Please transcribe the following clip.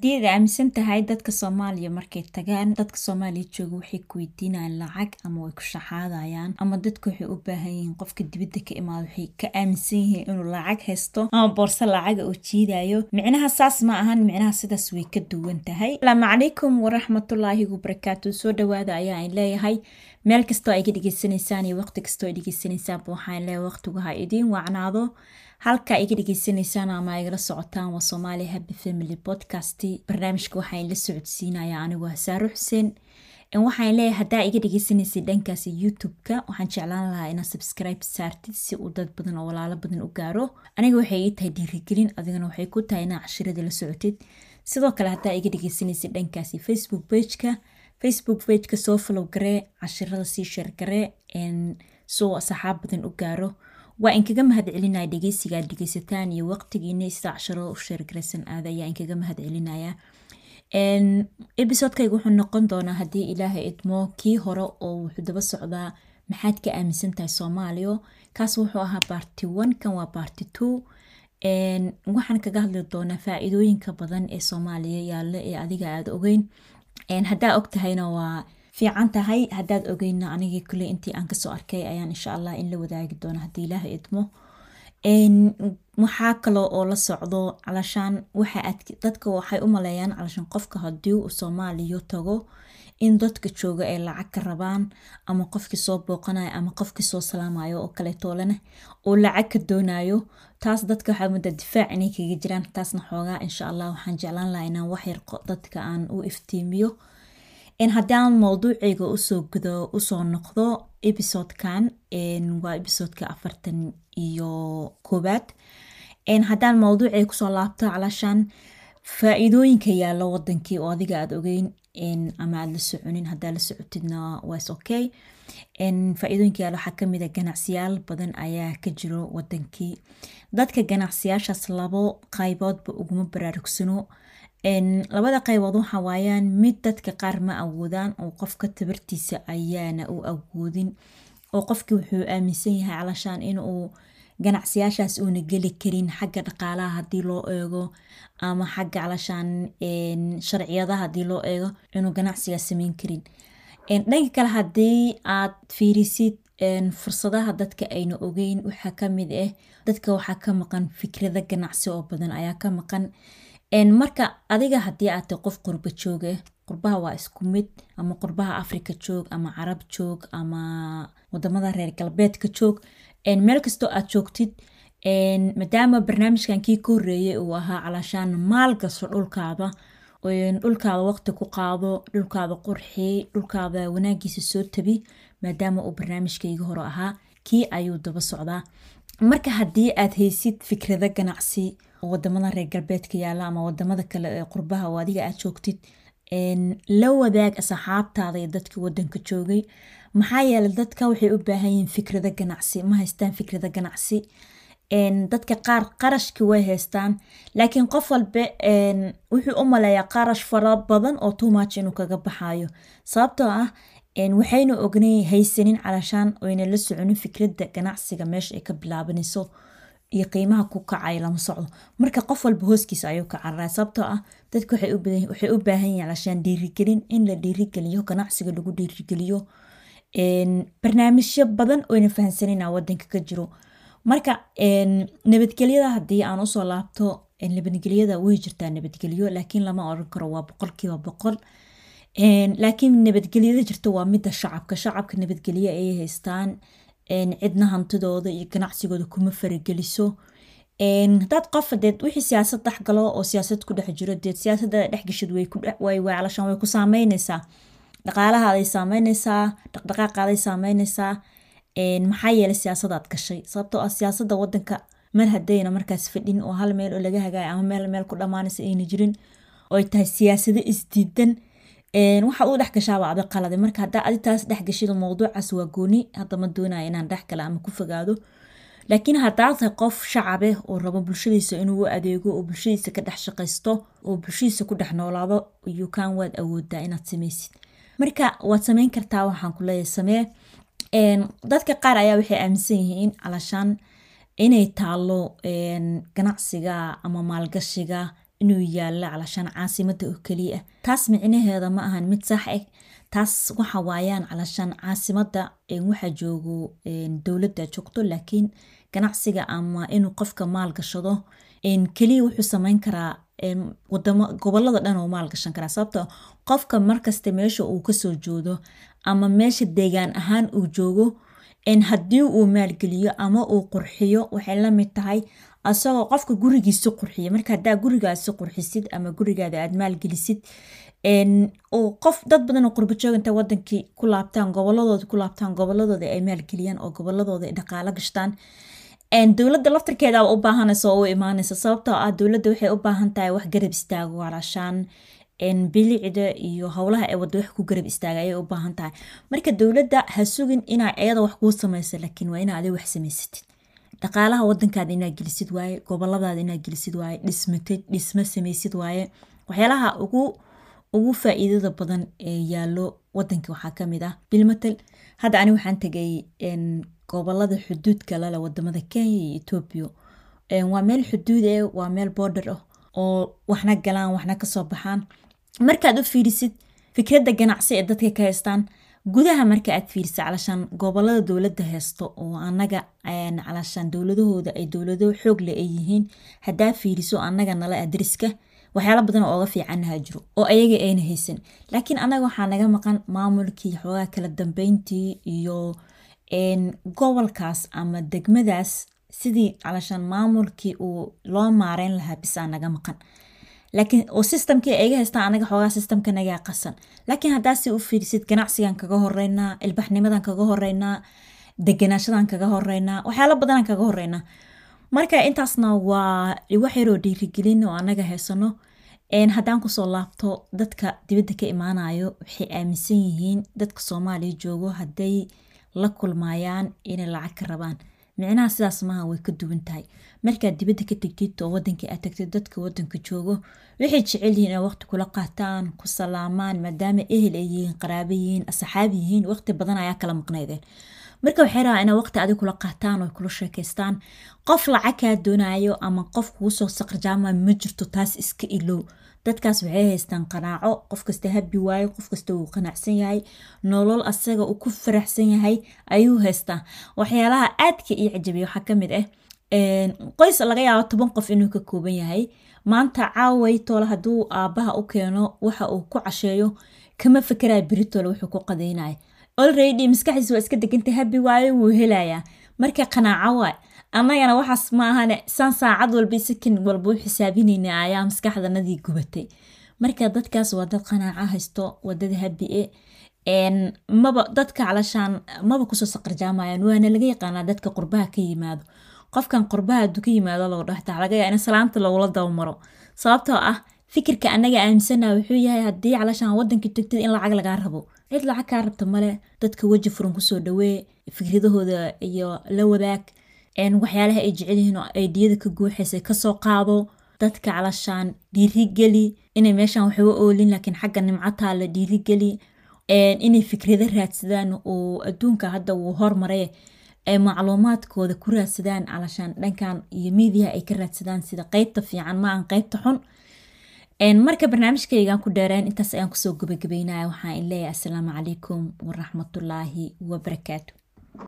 haddii aad aaminsan tahay dadka soomaaliya markay tagaan dadka soomaaliya jooga waxay ku weydiinayaan lacag ama way ku shaxaadayaan ama dadka waxay u baahan yihiin qofka dibadda ka imaada waxay ka aaminsan yihiin inuu lacag haysto ama boorso lacaga oo jiidayo micnaha saas ma ahan micnaha sidaas way ka duwan tahay. Asalaamu calaykum waraxmatullaahi wabarakaatu soo dhawaada ayaa in leeyahay. Meel kastoo ay dhegeysanaysaan iyo waqti kastoo ay dhegeysanaysaanba waxaan leeyahay waqtigu ha idiin wacnaado halka ka dhegeysanaysaan ama igala socotaan waa soomaali happy family podcast barnaamijka waxaan la socodsiinaya anigu hasaaro xuseen waxaan leeyahay haddaa iga dhegeysanaysa dhankaas youtube-ka waxaan jeclaan lahaa inaad subscribe saartid si uu dad badan oo walaalo badan u gaaro. Aniga waxay ii tahay dhiirigelin adigana waxay ku tahay inaa cashiradii la socotid. Sidoo kale haddaa iga dhegeysanaysa dhankaasi facebook pageka facebook pageka soo follow garee cashirada sii sheer garee soo saxaab badan u gaaro waa inkaga mahad celinaya dhegeysiga aad dhegeysataan iyo waqtigiina sida u sheergaraysan aada ayaa inkaga mahad celinaya episodekayga wuxuu noqon doonaa haddii ilaahay idmo kii hore oo wuxuu daba socdaa maxaad ka aaminsan tahay soomaaliya kaas wuxuu ahaa barty one kan waa barty two. Waxaan kaga hadli doonaa faa-iidooyinka badan ee soomaaliya yaalla ee adiga aada ogeyn. Haddaa og tahayna waa fiican tahay haddaad ogeyna anigii kule intii aan ka soo arkay ayaan insha allah in la wadaagi doona haddii ilaaha idmo waxaa kaloo oo la socdo calashaan. Dadka waxay u maleeyaan calashaan qofka haddii uu soomaaliya tago in dadka jooga ay lacag ka rabaan ama qofkii soo booqanayo ama qofkii soo salaamayo oo kaleetoolena uu lacag ka doonayo taas dadka waxaa mudda difaac inay kaga jiraan. Taasna xoogaa insha allah waxaan jeclaan lahaa inaan waxyar dadka aan u iftiimiyo haddaan mowduuceyga u soo gudo u soo noqdo episodekan waa episodeka afartan iyo koobaad haddaan mowduuceyga ku soo laabto calashaan faa-iidooyinka yaalo wadankii oo adiga aada ogeyn ama aada la soconin haddaa la socotidna was okay faa-iidooyinka yaalo waxaa ka mid a ganacsiyaal badan ayaa ka jiro wadankii. Dadka ganacsiyaashaas labo qayboodba uguma baraarugsano. Labada qaybood waxa waayaan mid dadka qaar ma awoodaan oo qofka tabartiisa ayaana u awoodin oo qofkii wuxuu aaminsan yahay calashaan inuu ganacsiyaashaas uuna geli karin xagga dhaqaalaha haddii loo eego ama xagga calashaan sharciyadaha haddii loo eego inuu ganacsigaas sameyn karin dhanka kale haddii aad fiirisid fursadaha dadka ayna ogeyn waxaa ka mid ah dadka waxaa ka maqan fikrada ganacsi oo badan ayaa ka maqan. Marka adiga haddii aad qof qurba jooga qurbaha waa isku mid ama qurbaha africa joog ama carab joog ama waddamada reer galbeedka joog meel kastoo aad joogtid maadaama barnaamijkan kii ka horeeyay uu ahaa calashaan maal gasto dhulkaada dhulkaada waqti ku qaado dhulkaada qurxi dhulkaada wanaagiisa soo tabi maadaama uu barnaamijkayga hore ahaa kii ayuu daba socdaa. Marka haddii aad haysid fikrado ganacsi waddamada reer galbeedka yaalla ama waddamada kale ee qurbaha oo adiga aad joogtid la wadaag asxaabtaada iyo dadkii wadanka joogay. Maxaa yeelay dadka waxay u baahan yihiin fikrado ganacsi ma haystaan fikrado ganacsi dadka qaar qarashki way haystaan. Laakiin qof walba wuxuu u maleeyaa qarash fara badan oo tuumach inuu kaga baxayo sababtoo ah waxayna ognay haysanin calashaan oyna la soconin fikradda ganacsiga meesha ay ka bilaabanayso iyo qiimaha ku kacay lama socdo. Marka qof walba hooskiisa ayuu ka cararaa sababtoo ah dadka waxay u baahan yihiin calashaan dhiirigelin in la dhiirigeliyo ganacsiga lagu dhiirigeliyo barnaamijyo badan oyna fahansanina wadanka ka jiro marka nabadgelyada haddii aan u soo laabto nabadgelyada way jirtaa nabadgelyo laakiin lama oran karo waa boqolkiiba boqol. Laakiin nabadgelyada jirta waa mida shacabka. Shacabka nabadgelyo ayay haystaan. Cidna hantidooda iyo ganacsigooda kuma farageliso. Dad qof deed wixii siyaasad dhexgalo oo siyaasad ku dhex jiro deed siyaasada dhexgashid calashaan way ku saameyneysaa dhaqaalahaaday saameyneysaa dhaqdhaqaaqaaday saameyneysaa maxaa yeelay siyaasadaad gashay? Sababtoo ah siyaasada wadanka mar hadayna markaas fadhin oo hal meel oo laga hagaay ama meel meel ku dhamaanaysa ayna jirin ooy tahay siyaasado isdiidan. Waxa uu dhex gashaaba adi qalade marka haddaa adi taas dhex gashid mowduucaas waa gooni. Hadda ma doonaya inaan dhex gala ama ku fogaado. Laakiin haddaa tahay qof shacabe oo rabo bulshadiisa inuu u adeego oo bulshadiisa ka dhex shaqaysto oo bulshadiisa ku dhex noolaado yukan waad awoodaa inaad sameysid marka waad sameyn kartaa waxaan ku leeyahay samee dadka qaar ayaa waxay aaminsan yihiin calashaan inay taalo ganacsiga ama maalgashiga inuu yaalo calashaan caasimada oo keliya. Taas micnaheeda ma ahan mid sax ah taas waxa waayaan calashaan caasimada waxaa joogo dowladda joogto laakiin ganacsiga ama inuu qofka maal gashado keliya wuxuu sameyn karaa gobollada dhan oo maal gashan karaa. Sababto qofka markasta meesha uu ka soo joodo ama meesha deegaan ahaan uu joogo haddii uu maalgeliyo ama uu qurxiyo waxay la mid tahay asagoo qofka gurigiisi qurxiya. Marka hadaa gurigaasi qurxisid ama gurigaada aad maalgelisid qof dad badan oo qurbajoog inta wadankii ku laabtaan goboladooda ku laabtaan goboladooda ay maalgeliyaan oo goboladooda ay dhaqaalo gashtaan dowladda laftarkeeda u baahanaysa oo u imaanaysa sababtoo ah dowladda waxay u baahan tahay wax garab istaago walaashaan bilicda iyo howlaha ee wada wax ku garab istaaga ayay u baahan tahay. Marka dowladda ha sugin inaa iyada wax kuu samaysa laakiin waa inaa adig wax samaysatid. Dhaqaalaha wadankaada inaa gelisid waaye goboladaada inaa gelisid waaye dhismatid dhismo samaysid waaye. Waxyaalaha ugu ugu faa-iidada badan ee yaalo wadanka waxaa ka mid ah bilmatel hadda ani waxaan tegay gobollada xuduudka lale waddamada kenya iyo etoobiya waa meel xuduud eh waa meel border ah oo waxna galaan waxna ka soo baxaan markaad u fiirisid fikradda ganacsi ee dadka ka haystaan gudaha marka aad fiirisid calashaan gobollada dowladda haysto oo anaga calashaan dowladahooda ay dowlado xoogle ay yihiin haddaa fiiriso anaga nala adriska waxyaala badan oo oga fiicannaha jiro oo ayaga ayna haysan. Laakiin anaga waxaa naga maqan maamulkii xoogaa kala dambeyntii iyo gobolkaas ama degmadaas sidii calashaan maamulkii uu loo maareyn lahaa bisaa naga maqan laakiin oo systamkii ayga haystaan anaga xoogaa systamka nagaa qasan laakiin haddaasi u fiirisid ganacsigan kaga horeynaa ilbaxnimadan kaga horeynaa deganaashadan kaga horeynaa waxyaala badanaan kaga horeynaa marka intaasna waa wax yaroo dhiirigelin oo anaga haysano haddaan ku soo laabto dadka dibadda ka imaanayo waxay aaminsan yihiin dadka soomaaliya joogo hadday la kulmaayaan inay lacag ka rabaan micnaha sidaas maaha way ka duwan tahay. Markaad dibadda ka tegtid oo wadankii aad tagtid dadka wadanka joogo waxay jecel yihiin inay waqti kula qaataan ku salaamaan maadaama ehel ay yihiin qaraabo yihiin asxaab yihiin waqti badan ayaa kala maqnaydeen marka waxay rabaa inay waqti adig kula qaataan oo kula sheekaystaan qof lacag kaa doonayo ama qof kuusoo saqarjaama ma jirto taas iska ilow. Dadkaas waxay haystaan qanaaco qof kasta habi waayo qof kasta wuu qanacsan yahay nolol asaga uu ku faraxsan yahay ayuu haystaa. Waxyaalaha aadka io cajabiya waxaa ka mid ah qoys laga yaabo toban qof inuu ka kooban yahay maanta caaway toole hadduu aabaha u keeno waxa uu ku casheeyo kama fakeraya beritole wuxuu ku qadaynaya olredy maskaxdiis waa iska degantay habi waayo wuu helayaa. Marka qanaaco waay. Annagana waxaas ma ahane saan saacad walba sakin walba u xisaabinayna ayaa maskaxdanadii gubatay. Marka dadkaas waa dad qanaaco haysto waa dad habi e maba dadka calashaan maba ku soo saqarjaamayaan waana laga yaqaanaa dadka qurbaha ka yimaado. Qofkan qurbaha haduu ka yimaado lagu dhahta laga in salaanta lagula dabamaro sababtoo ah fikirka annaga aaminsana wuxuu yahay haddii calashaan wadanka tagtid in lacag lagaa rabo cid lacag kaa rabta male dadka weji furan ku soo dhawee fikradahooda iyo la wadaag waxyaalaha ay jecelyihiin oo aydiyada ka guuxaysa ka soo qaado dadka calashaan dhiirigeli inay meeshaan waxba oolin laakiin xagga nimcataa la dhiirigeli inay fikrado raadsadaan oo adduunka hadda wuu hormaray ay macluumaadkooda ku raadsadaan calashaan dhankan iyo miidiyaha ay ka raadsadaan sida qeybta fiican ma aan qeybta xun marka barnaamijkaygaan ku dheereen intaas ayaan ku soo gabagabeynaya waxaan leeyahay assalaamu calaykum waraxmatullaahi wabarakaatu